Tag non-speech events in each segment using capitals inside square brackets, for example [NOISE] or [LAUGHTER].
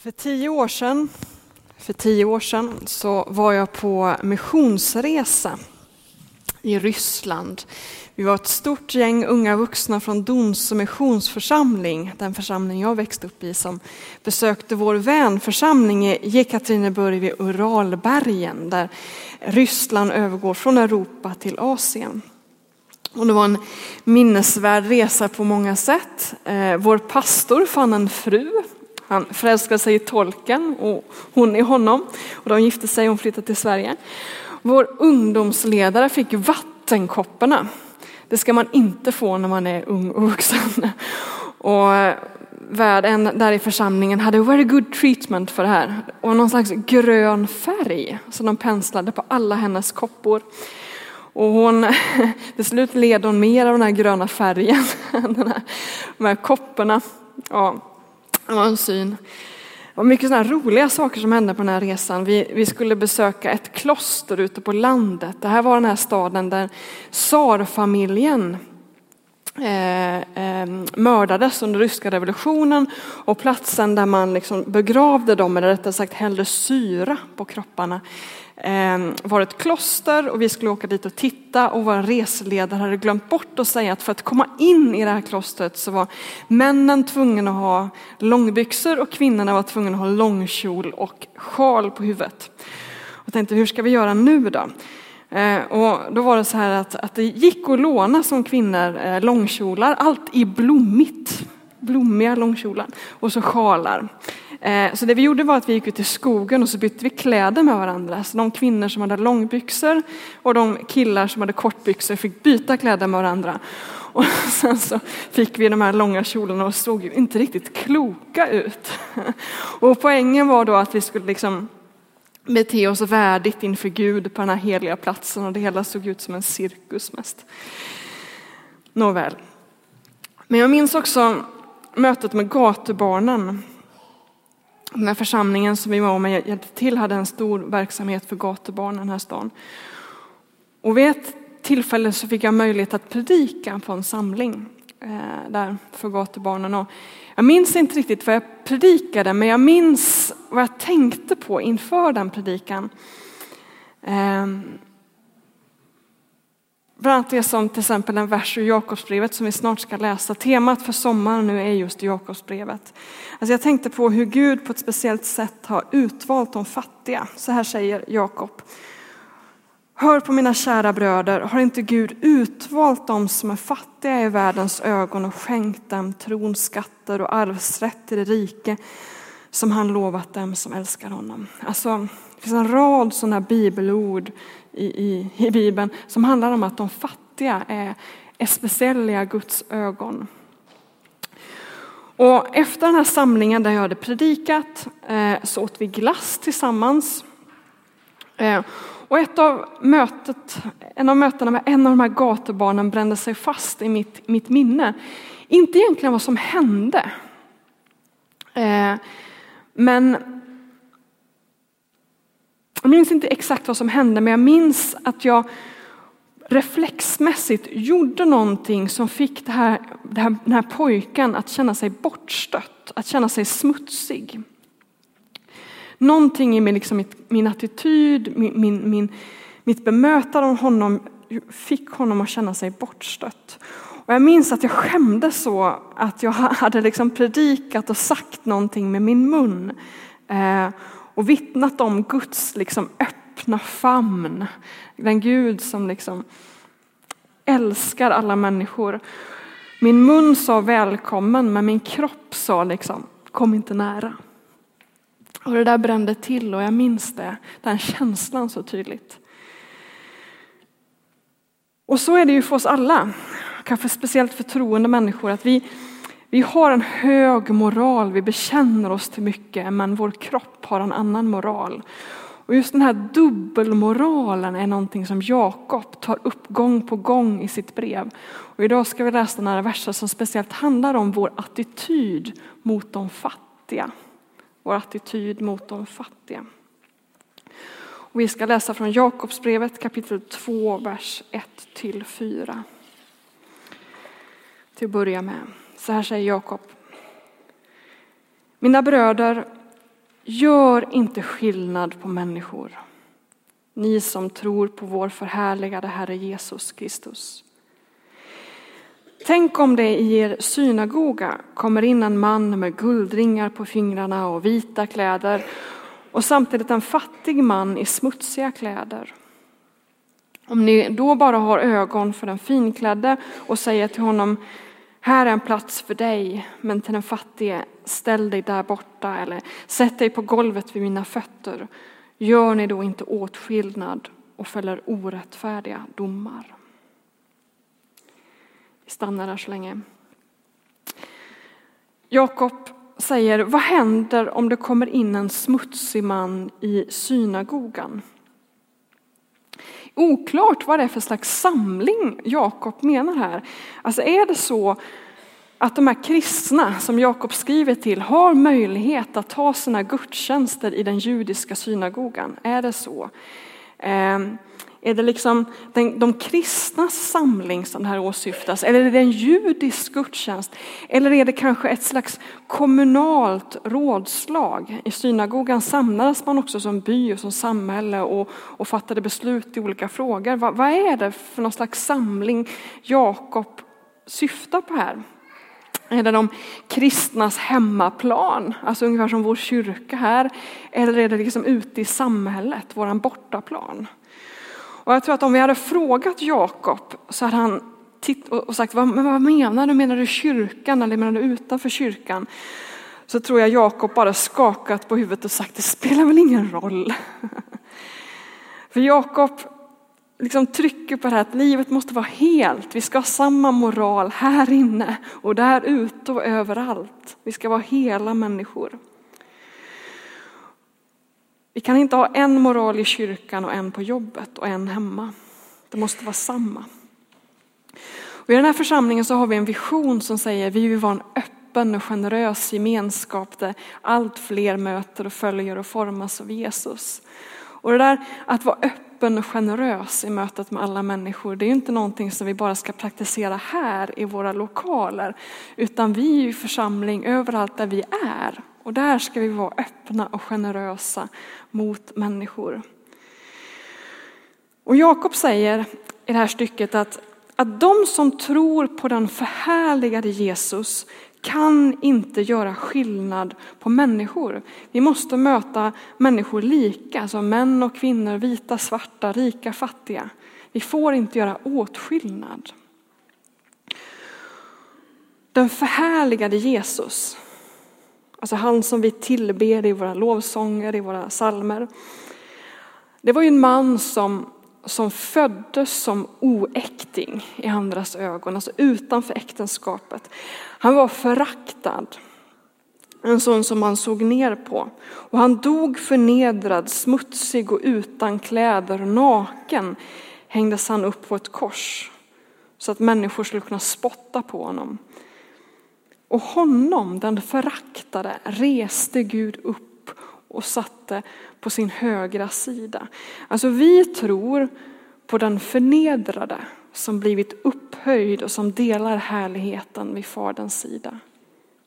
För tio år sedan, för tio år sedan så var jag på missionsresa i Ryssland. Vi var ett stort gäng unga vuxna från Dons och missionsförsamling, den församling jag växte upp i, som besökte vår vänförsamling i Jekaterineburg vid Uralbergen, där Ryssland övergår från Europa till Asien. Och det var en minnesvärd resa på många sätt. Eh, vår pastor fann en fru han förälskade sig i tolken och hon i honom. Och de gifte sig och hon flyttade till Sverige. Vår ungdomsledare fick vattenkopparna. Det ska man inte få när man är ung och vuxen. Och värden där i församlingen hade very good treatment för det här. Och någon slags grön färg som de penslade på alla hennes koppor. Och hon, [LAUGHS] till slut led hon mer av den här gröna färgen, den här, de här kopporna. Ja, det var en syn. Det var mycket sådana roliga saker som hände på den här resan. Vi, vi skulle besöka ett kloster ute på landet. Det här var den här staden där tsarfamiljen eh, eh, mördades under ryska revolutionen och platsen där man liksom begravde dem, eller rättare sagt hällde syra på kropparna, Ehm, var ett kloster och vi skulle åka dit och titta och vår reseledare hade glömt bort att säga att för att komma in i det här klostret så var männen tvungna att ha långbyxor och kvinnorna var tvungna att ha långkjol och sjal på huvudet. Jag tänkte hur ska vi göra nu då? Ehm, och då var det så här att, att det gick att låna som kvinnor eh, långkjolar, allt i blommigt, blommiga långkjolar och så sjalar. Eh, så det vi gjorde var att vi gick ut i skogen och så bytte vi kläder med varandra. Så de kvinnor som hade långbyxor och de killar som hade kortbyxor fick byta kläder med varandra. Och [LAUGHS] sen så fick vi de här långa kjolarna och såg ju inte riktigt kloka ut. [LAUGHS] Och poängen var då att vi skulle liksom bete oss värdigt inför Gud på den här heliga platsen och det hela såg ut som en cirkus mest. Nåväl. Men jag minns också mötet med gatubarnen den här församlingen som vi var med och hjälpte till hade en stor verksamhet för gatubarn i den här stan. Och vid ett tillfälle så fick jag möjlighet att predika på en samling eh, där för gatubarnen. Och jag minns inte riktigt vad jag predikade, men jag minns vad jag tänkte på inför den predikan. Eh, Bland annat det som till exempel en vers ur Jakobsbrevet som vi snart ska läsa. Temat för sommaren nu är just Jakobsbrevet. Alltså jag tänkte på hur Gud på ett speciellt sätt har utvalt de fattiga. Så här säger Jakob. Hör på mina kära bröder, har inte Gud utvalt dem som är fattiga i världens ögon och skänkt dem tron, skatter och arvsrätt i det rike som han lovat dem som älskar honom. Alltså, det finns en rad sådana bibelord i, i, i Bibeln som handlar om att de fattiga är, är speciella Guds ögon. Och efter den här samlingen där jag hade predikat eh, så åt vi glass tillsammans. Eh, och ett av mötet, en av mötena med en av de här gatubarnen brände sig fast i mitt, mitt minne. Inte egentligen vad som hände. Eh, men jag minns inte exakt vad som hände, men jag minns att jag reflexmässigt gjorde någonting som fick det här, det här, den här pojken att känna sig bortstött, att känna sig smutsig. Någonting i min, liksom, min attityd, min, min, min, mitt bemötande av honom fick honom att känna sig bortstött. Och jag minns att jag skämdes så att jag [LAUGHS] hade liksom predikat och sagt någonting med min mun. Eh, och vittnat om Guds liksom öppna famn. Den Gud som liksom älskar alla människor. Min mun sa välkommen men min kropp sa liksom kom inte nära. Och det där brände till och jag minns det, den känslan så tydligt. Och så är det ju för oss alla, kanske speciellt för troende människor, att vi, vi har en hög moral, vi bekänner oss till mycket, men vår kropp har en annan moral. Och just den här dubbelmoralen är någonting som Jakob tar upp gång på gång i sitt brev. Och idag ska vi läsa några verser som speciellt handlar om vår attityd mot de fattiga. Vår attityd mot de fattiga. Och vi ska läsa från Jakobsbrevet kapitel 2, vers 1-4. Till att börja med. Så här säger Jakob. Mina bröder, Gör inte skillnad på människor, ni som tror på vår förhärligade Herre Jesus Kristus. Tänk om det i er synagoga kommer in en man med guldringar på fingrarna och vita kläder och samtidigt en fattig man i smutsiga kläder. Om ni då bara har ögon för den finklädde och säger till honom här är en plats för dig, men till den fattige, ställ dig där borta eller sätt dig på golvet vid mina fötter. Gör ni då inte åtskillnad och fäller orättfärdiga domar? Vi stannar där så länge. Jakob säger, vad händer om det kommer in en smutsig man i synagogan? Oklart vad det är för slags samling Jakob menar här. Alltså är det så att de här kristna som Jakob skriver till har möjlighet att ta sina gudstjänster i den judiska synagogan? Är det så? Ehm, är det liksom den, de kristnas samling som det här åsyftas? Eller är det en judisk gudstjänst? Eller är det kanske ett slags kommunalt rådslag? I synagogan samlades man också som by och som samhälle och, och fattade beslut i olika frågor. Va, vad är det för någon slags samling Jakob syftar på här? Är det de kristnas hemmaplan, alltså ungefär som vår kyrka här? Eller är det liksom ute i samhället, våran bortaplan? Och jag tror att om vi hade frågat Jakob så hade han titt och sagt, vad, men vad menar du? Menar du kyrkan eller menar du utanför kyrkan? Så tror jag Jakob bara skakat på huvudet och sagt, det spelar väl ingen roll. [LAUGHS] För Jakob liksom trycker på det här att livet måste vara helt. Vi ska ha samma moral här inne och där ute och överallt. Vi ska vara hela människor. Vi kan inte ha en moral i kyrkan och en på jobbet och en hemma. Det måste vara samma. Och I den här församlingen så har vi en vision som säger vi vill vara en öppen och generös gemenskap där allt fler möter och följer och formas av Jesus. Och det där att vara öppen och generös i mötet med alla människor, det är inte någonting som vi bara ska praktisera här i våra lokaler, utan vi är i församling överallt där vi är. Och där ska vi vara öppna och generösa mot människor. Och Jakob säger i det här stycket att, att de som tror på den förhärligade Jesus kan inte göra skillnad på människor. Vi måste möta människor lika, alltså män och kvinnor, vita, svarta, rika, fattiga. Vi får inte göra åtskillnad. Den förhärligade Jesus, Alltså han som vi tillber i våra lovsånger, i våra salmer. Det var ju en man som, som föddes som oäkting i andras ögon, alltså utanför äktenskapet. Han var föraktad, en sån som man såg ner på. Och han dog förnedrad, smutsig och utan kläder, naken hängdes han upp på ett kors så att människor skulle kunna spotta på honom. Och honom, den föraktade, reste Gud upp och satte på sin högra sida. Alltså vi tror på den förnedrade som blivit upphöjd och som delar härligheten vid Faderns sida.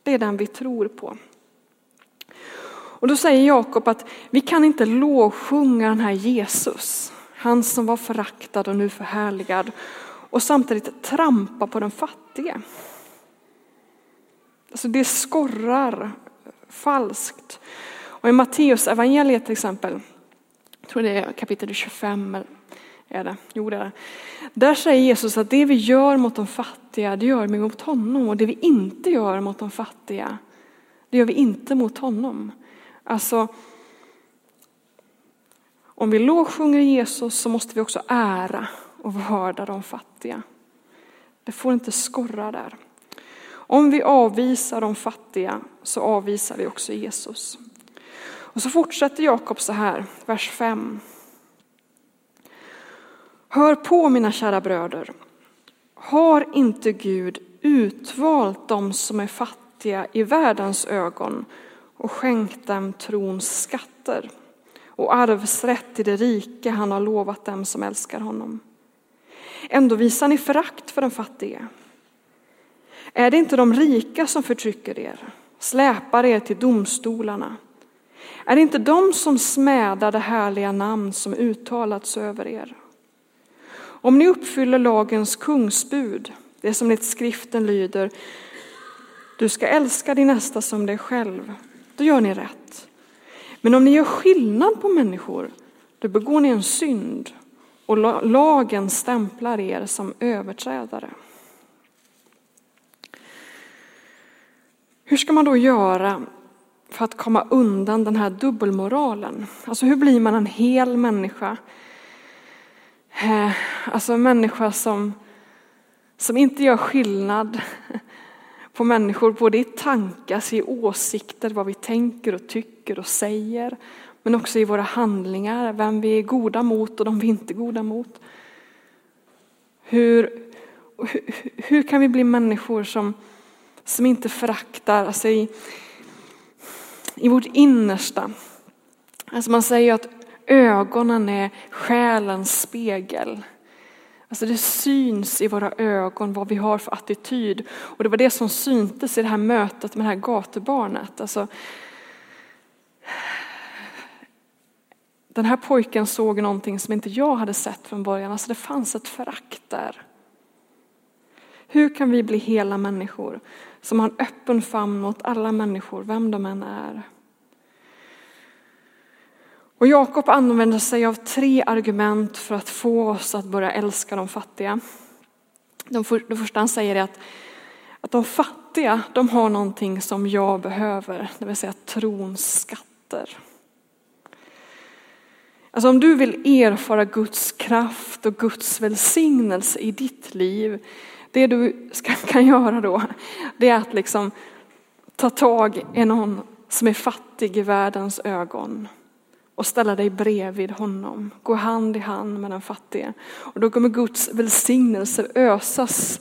Det är den vi tror på. Och då säger Jakob att vi kan inte lovsjunga den här Jesus, han som var föraktad och nu förhärligad, och samtidigt trampa på den fattige. Alltså det skorrar falskt. Och i Matteus evangeliet till exempel, jag tror det är kapitel 25, är det? Jo, det är det. Där säger Jesus att det vi gör mot de fattiga, det gör vi mot honom. Och det vi inte gör mot de fattiga, det gör vi inte mot honom. Alltså, om vi lovsjunger Jesus så måste vi också ära och vörda de fattiga. Det får inte skorra där. Om vi avvisar de fattiga så avvisar vi också Jesus. Och så fortsätter Jakob så här, vers 5. Hör på mina kära bröder. Har inte Gud utvalt dem som är fattiga i världens ögon och skänkt dem trons skatter och arvsrätt i det rike han har lovat dem som älskar honom? Ändå visar ni förakt för den fattige. Är det inte de rika som förtrycker er, släpar er till domstolarna? Är det inte de som smädar det härliga namn som uttalats över er? Om ni uppfyller lagens kungsbud, det som enligt skriften lyder, du ska älska din nästa som dig själv, då gör ni rätt. Men om ni gör skillnad på människor, då begår ni en synd och lagen stämplar er som överträdare. Hur ska man då göra för att komma undan den här dubbelmoralen? Alltså hur blir man en hel människa? Eh, alltså en människa som, som inte gör skillnad på människor, både i tankar, i åsikter, vad vi tänker och tycker och säger, men också i våra handlingar, vem vi är goda mot och de vi inte är goda mot. Hur, hur, hur kan vi bli människor som, som inte föraktar, alltså i, i vårt innersta. Alltså man säger att ögonen är själens spegel. Alltså det syns i våra ögon vad vi har för attityd. Och det var det som syntes i det här mötet med det här gatubarnet. Alltså, den här pojken såg någonting som inte jag hade sett från början. Alltså det fanns ett förakt där. Hur kan vi bli hela människor som har en öppen famn mot alla människor, vem de än är? Och Jakob använder sig av tre argument för att få oss att börja älska de fattiga. Det första han säger är att, att de fattiga de har någonting som jag behöver, det vill säga trons skatter. Alltså om du vill erfara Guds kraft och Guds välsignelse i ditt liv, det du ska, kan göra då, det är att liksom ta tag i någon som är fattig i världens ögon och ställa dig bredvid honom. Gå hand i hand med den fattige. Och då kommer Guds välsignelse ösas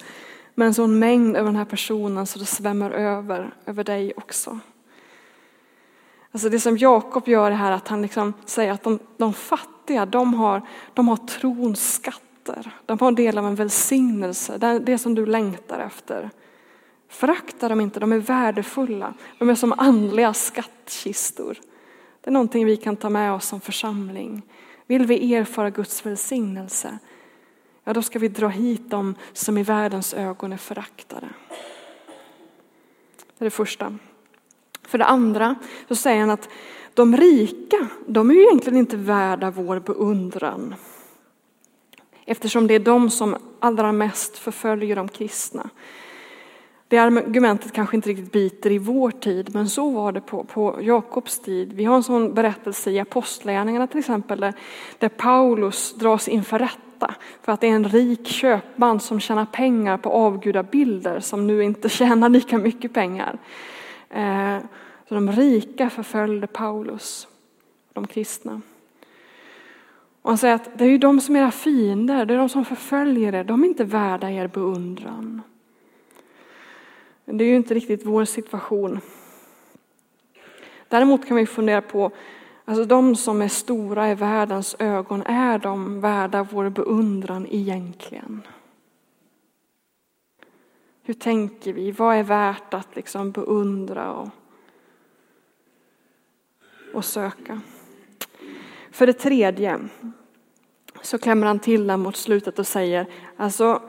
med en sån mängd över den här personen så det svämmar över, över dig också. Alltså det som Jakob gör är här att han liksom säger att de, de fattiga, de har, de har trons skatter. De har del av en välsignelse, det som du längtar efter. Förakta dem inte, de är värdefulla. De är som andliga skattkistor. Det är någonting vi kan ta med oss som församling. Vill vi erfara Guds välsignelse, ja då ska vi dra hit dem som i världens ögon är föraktade. Det är det första. För det andra så säger han att de rika, de är ju egentligen inte värda vår beundran. Eftersom det är de som allra mest förföljer de kristna. Det argumentet kanske inte riktigt biter i vår tid, men så var det på, på Jakobs tid. Vi har en sån berättelse i Apostlagärningarna till exempel, där, där Paulus dras inför rätta för att det är en rik köpman som tjänar pengar på avgudabilder som nu inte [LAUGHS] tjänar lika mycket pengar. Eh, så de rika förföljde Paulus, de kristna. Och han säger att det är ju de som är era fiender, det är de som förföljer er, de är inte värda er beundran. Men det är ju inte riktigt vår situation. Däremot kan vi fundera på, alltså de som är stora i världens ögon, är de värda vår beundran egentligen? Hur tänker vi? Vad är värt att liksom beundra och, och söka? För det tredje så klämmer han till den mot slutet och säger, alltså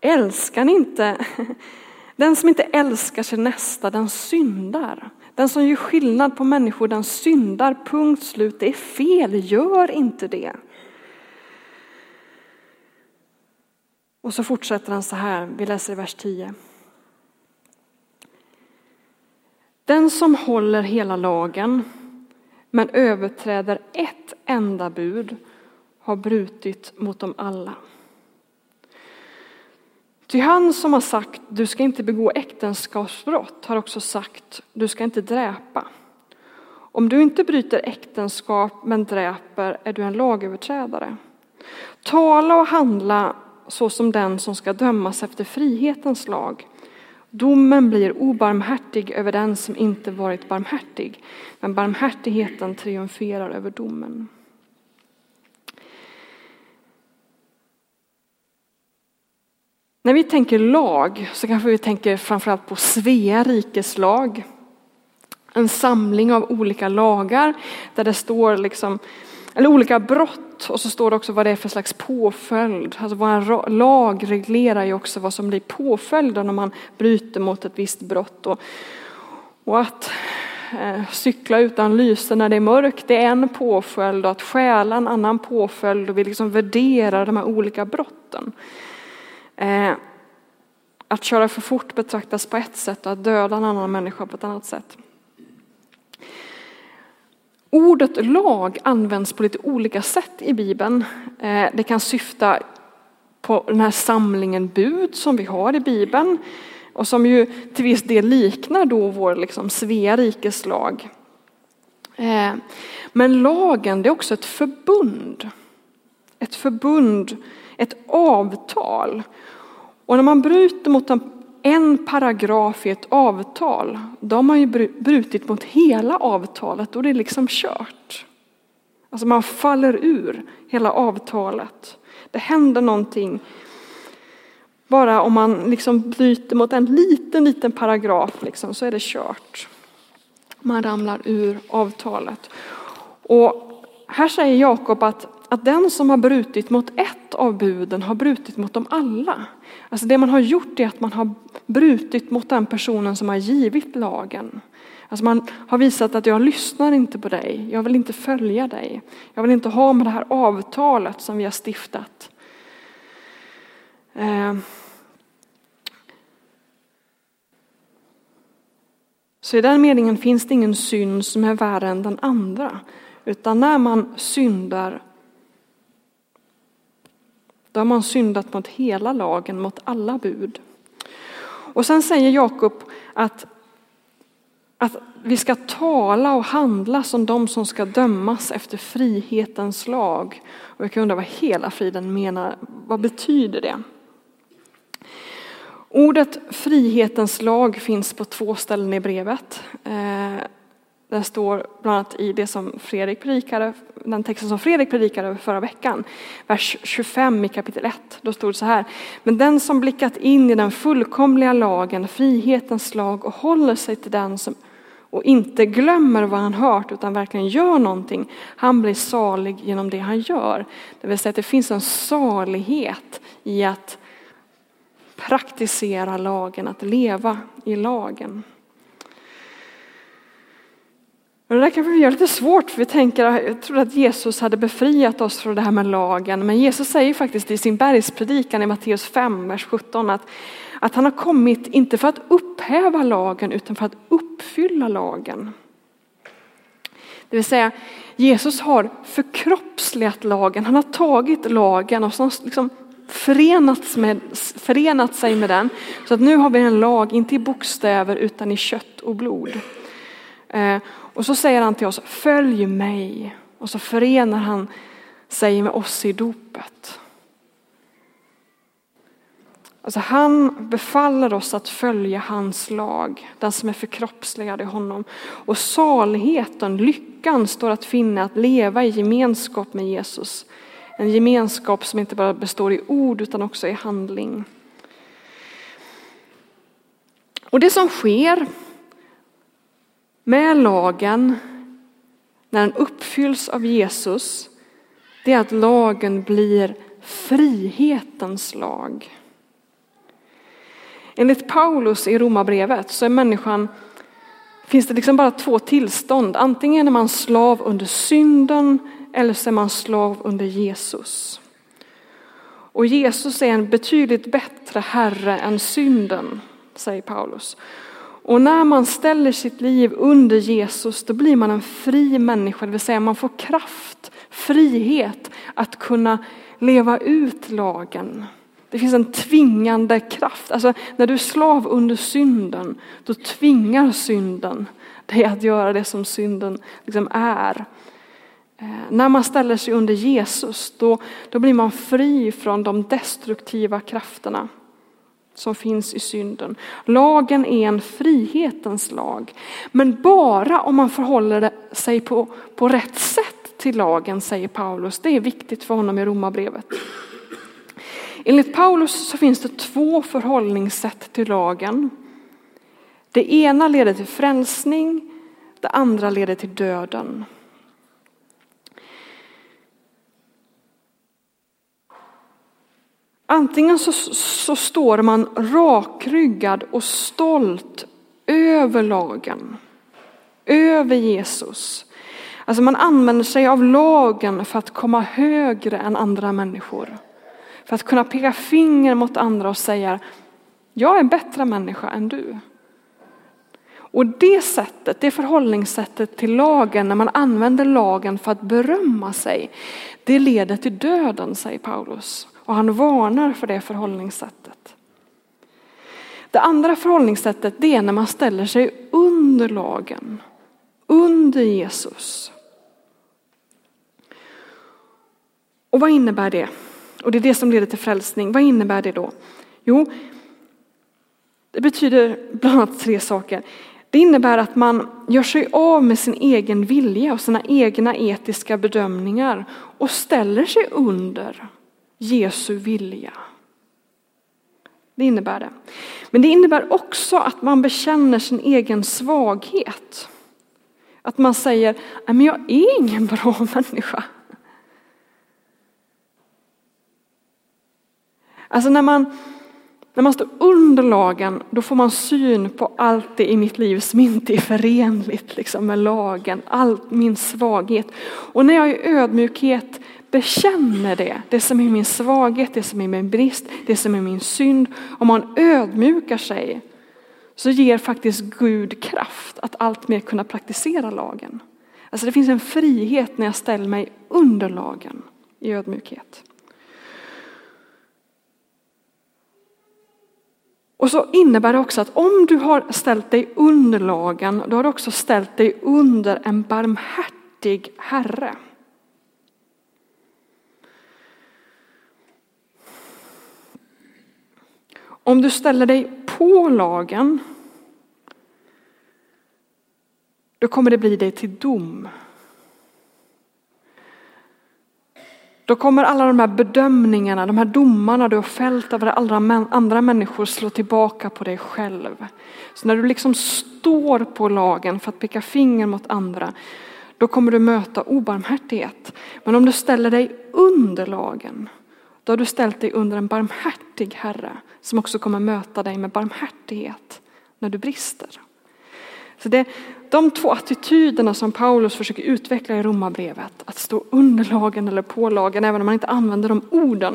älskar ni inte [LAUGHS] den som inte älskar sin nästa, den syndar. Den som gör skillnad på människor, den syndar. Punkt slut. Det är fel, gör inte det. Och så fortsätter han så här, vi läser i vers 10. Den som håller hela lagen men överträder ett enda bud har brutit mot dem alla. Ty han som har sagt du ska inte begå äktenskapsbrott har också sagt du ska inte dräpa. Om du inte bryter äktenskap men dräper är du en lagöverträdare. Tala och handla så som den som ska dömas efter frihetens lag. Domen blir obarmhärtig över den som inte varit barmhärtig, men barmhärtigheten triumferar över domen. När vi tänker lag så kanske vi tänker framförallt på Svea rikes lag. en samling av olika lagar där det står liksom, eller olika brott och så står det också vad det är för slags påföljd. Alltså vår lag reglerar ju också vad som blir påföljden om man bryter mot ett visst brott. Och, och att eh, cykla utan lyse när det är mörkt det är en påföljd och att stjäla en annan påföljd och vi liksom värderar de här olika brotten. Eh, att köra för fort betraktas på ett sätt och att döda en annan människa på ett annat sätt. Ordet lag används på lite olika sätt i Bibeln. Eh, det kan syfta på den här samlingen bud som vi har i Bibeln och som ju till viss del liknar då vår liksom Svea rikes lag. Eh, men lagen det är också ett förbund. Ett förbund, ett avtal. Och när man bryter mot en paragraf i ett avtal, då har man ju brutit mot hela avtalet och det är liksom kört. Alltså man faller ur hela avtalet. Det händer någonting bara om man liksom bryter mot en liten, liten paragraf liksom, så är det kört. Man ramlar ur avtalet. Och här säger Jakob att, att den som har brutit mot ett av buden har brutit mot dem alla. Alltså det man har gjort är att man har brutit mot den personen som har givit lagen. Alltså man har visat att jag lyssnar inte på dig, jag vill inte följa dig. Jag vill inte ha med det här avtalet som vi har stiftat. Eh, så i den meningen finns det ingen synd som är värre än den andra. Utan när man syndar, då har man syndat mot hela lagen, mot alla bud. Och sen säger Jakob att, att vi ska tala och handla som de som ska dömas efter frihetens lag. Och jag kan undra vad hela friden menar. Vad betyder det? Ordet frihetens lag finns på två ställen i brevet. Eh, Eh, det står bland annat i det som Fredrik predikade, den texten som Fredrik predikade förra veckan, vers 25 i kapitel 1. Då stod det så här, men den som blickat in i den fullkomliga lagen, frihetens lag och håller sig till den som och inte glömmer vad han hört utan verkligen gör någonting, han blir salig genom det han gör. Det vill säga att det finns en salighet i att praktisera lagen, att leva i lagen. Och det där kanske vi gör lite svårt för vi tänker, jag trodde att Jesus hade befriat oss från det här med lagen. Men Jesus säger faktiskt i sin bergspredikan i Matteus 5, vers 17 att, att han har kommit inte för att upphäva lagen utan för att uppfylla lagen. Det vill säga Jesus har förkroppsligat lagen, han har tagit lagen och så liksom förenats, med, förenat sig med den. Så att nu har vi en lag, inte i bokstäver utan i kött och blod. Eh, och så säger han till oss, följ mig. Och så förenar han sig med oss i dopet. Alltså han befaller oss att följa hans lag, den som är förkroppsligad i honom. Och saligheten, lyckan står att finna att leva i gemenskap med Jesus. En gemenskap som inte bara består i ord utan också i handling. Och det som sker med lagen när den uppfylls av Jesus, det är att lagen blir frihetens lag. Enligt Paulus i Romarbrevet så är människan, finns det liksom bara två tillstånd. Antingen är man slav under synden eller så är man slav under Jesus. Och Jesus är en betydligt bättre herre än synden, säger Paulus. Och när man ställer sitt liv under Jesus, då blir man en fri människa, det vill säga man får kraft, frihet att kunna leva ut lagen. Det finns en tvingande kraft. Alltså, när du är slav under synden, då tvingar synden dig att göra det som synden liksom är. Eh, när man ställer sig under Jesus, då, då blir man fri från de destruktiva krafterna som finns i synden. Lagen är en frihetens lag. Men bara om man förhåller sig på, på rätt sätt till lagen, säger Paulus. Det är viktigt för honom i Romarbrevet. Enligt Paulus så finns det två förhållningssätt till lagen. Det ena leder till frälsning, det andra leder till döden. Antingen så, så står man rakryggad och stolt över lagen, över Jesus. Alltså man använder sig av lagen för att komma högre än andra människor. För att kunna peka finger mot andra och säga, jag är en bättre människa än du. Och det sättet, det förhållningssättet till lagen, när man använder lagen för att berömma sig, det leder till döden, säger Paulus. Och han varnar för det förhållningssättet. Det andra förhållningssättet det är när man ställer sig under lagen, under Jesus. Och vad innebär det? Och det är det som leder till frälsning. Vad innebär det då? Jo, det betyder bland annat tre saker. Det innebär att man gör sig av med sin egen vilja och sina egna etiska bedömningar och ställer sig under Jesu vilja. Det innebär det. Men det innebär också att man bekänner sin egen svaghet. Att man säger, men jag är ingen bra [LAUGHS] människa. Alltså när man, när man står under lagen, då får man syn på allt det i mitt liv som inte är förenligt liksom, med lagen, all min svaghet. Och när jag i ödmjukhet bekänner det, det som är min svaghet, det som är min brist, det som är min synd, om man ödmjukar sig så ger faktiskt Gud kraft att alltmer kunna praktisera lagen. Alltså det finns en frihet när jag ställer mig under lagen i ödmjukhet. Och så innebär det också att om du har ställt dig under lagen, då har du också ställt dig under en barmhärtig Herre. Om du ställer dig på lagen, då kommer det bli dig till dom. Då kommer alla de här bedömningarna, de här domarna du har fällt över andra människor slå tillbaka på dig själv. Så när du liksom står på lagen för att peka finger mot andra, då kommer du möta obarmhärtighet. Men om du ställer dig under lagen, då har du ställt dig under en barmhärtig Herre som också kommer möta dig med barmhärtighet när du brister. Så det, de två attityderna som Paulus försöker utveckla i romabrevet, att stå under lagen eller på lagen, även om man inte använder de orden.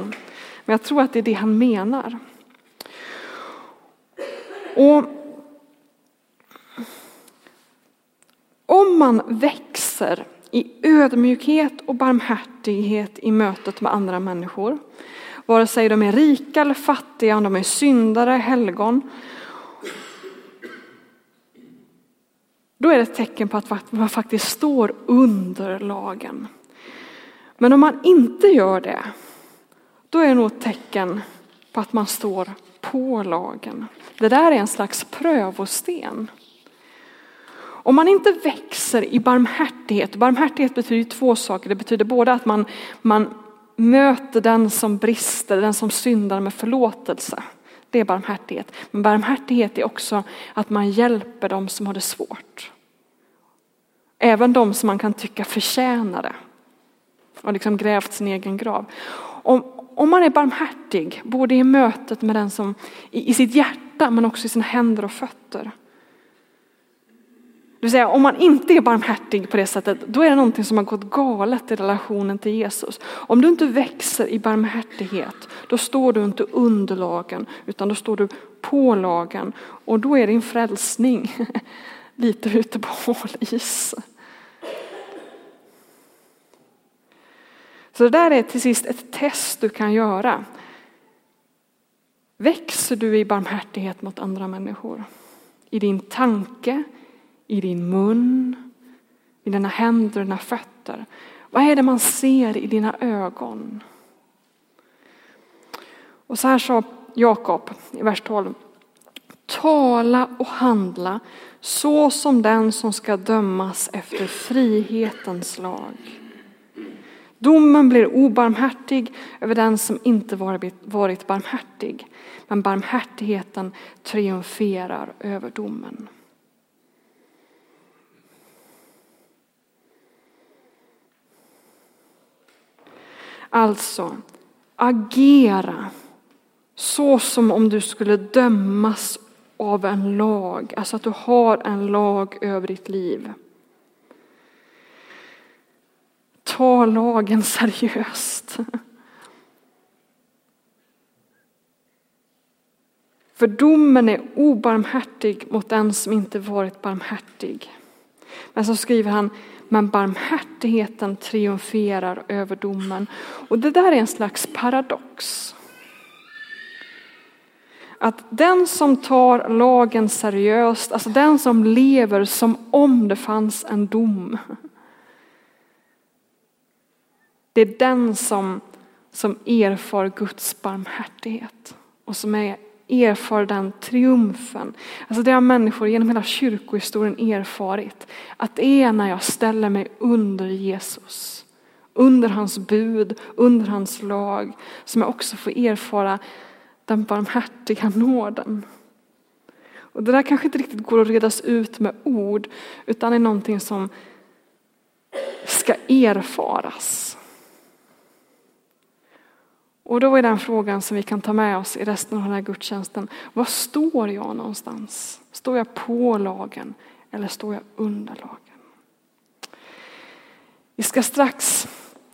Men jag tror att det är det han menar. Och om man växer i ödmjukhet och barmhärtighet i mötet med andra människor, vare sig de är rika eller fattiga, om de är syndare, helgon, Då är det ett tecken på att man faktiskt står under lagen. Men om man inte gör det, då är det nog ett tecken på att man står på lagen. Det där är en slags prövosten. Om man inte växer i barmhärtighet, barmhärtighet betyder två saker. Det betyder både att man, man möter den som brister, den som syndar med förlåtelse. Det är barmhärtighet. Men barmhärtighet är också att man hjälper dem som har det svårt. Även de som man kan tycka förtjänar det. Och liksom grävt sin egen grav. Om, om man är barmhärtig, både i mötet med den som, i, i sitt hjärta men också i sina händer och fötter. Det vill säga om man inte är barmhärtig på det sättet, då är det någonting som har gått galet i relationen till Jesus. Om du inte växer i barmhärtighet, då står du inte under lagen, utan då står du på lagen. Och då är din frälsning [LAUGHS] lite ute på hal is. Så det där är till sist ett test du kan göra. Växer du i barmhärtighet mot andra människor? I din tanke, i din mun, i dina händer och dina fötter. Vad är det man ser i dina ögon? Och så här sa Jakob i vers 12. Tala och handla så som den som ska dömas efter frihetens lag. Domen blir obarmhärtig över den som inte varit barmhärtig, men barmhärtigheten triumferar över domen. Alltså, agera så som om du skulle dömas av en lag, alltså att du har en lag över ditt liv. Ta lagen [LAUGHS] seriöst. För domen är obarmhärtig mot den som inte varit barmhärtig. Men så skriver han, men barmhärtigheten triumferar över domen. Och det där är en slags paradox. Att den som tar lagen seriöst, alltså den som lever som om det fanns en dom. Det är den som, som erfar Guds barmhärtighet och som är erfar den triumfen. Alltså det har människor genom hela kyrkohistorien erfarit. Att det är när jag ställer mig under Jesus, under hans bud, under hans lag, som jag också får erfara den barmhärtiga nåden. Och det där kanske inte riktigt går att redas ut med ord, utan är någonting som ska erfaras. Och då är den frågan som vi kan ta med oss i resten av den här gudstjänsten. Var står jag någonstans? Står jag på lagen eller står jag under lagen? Vi ska strax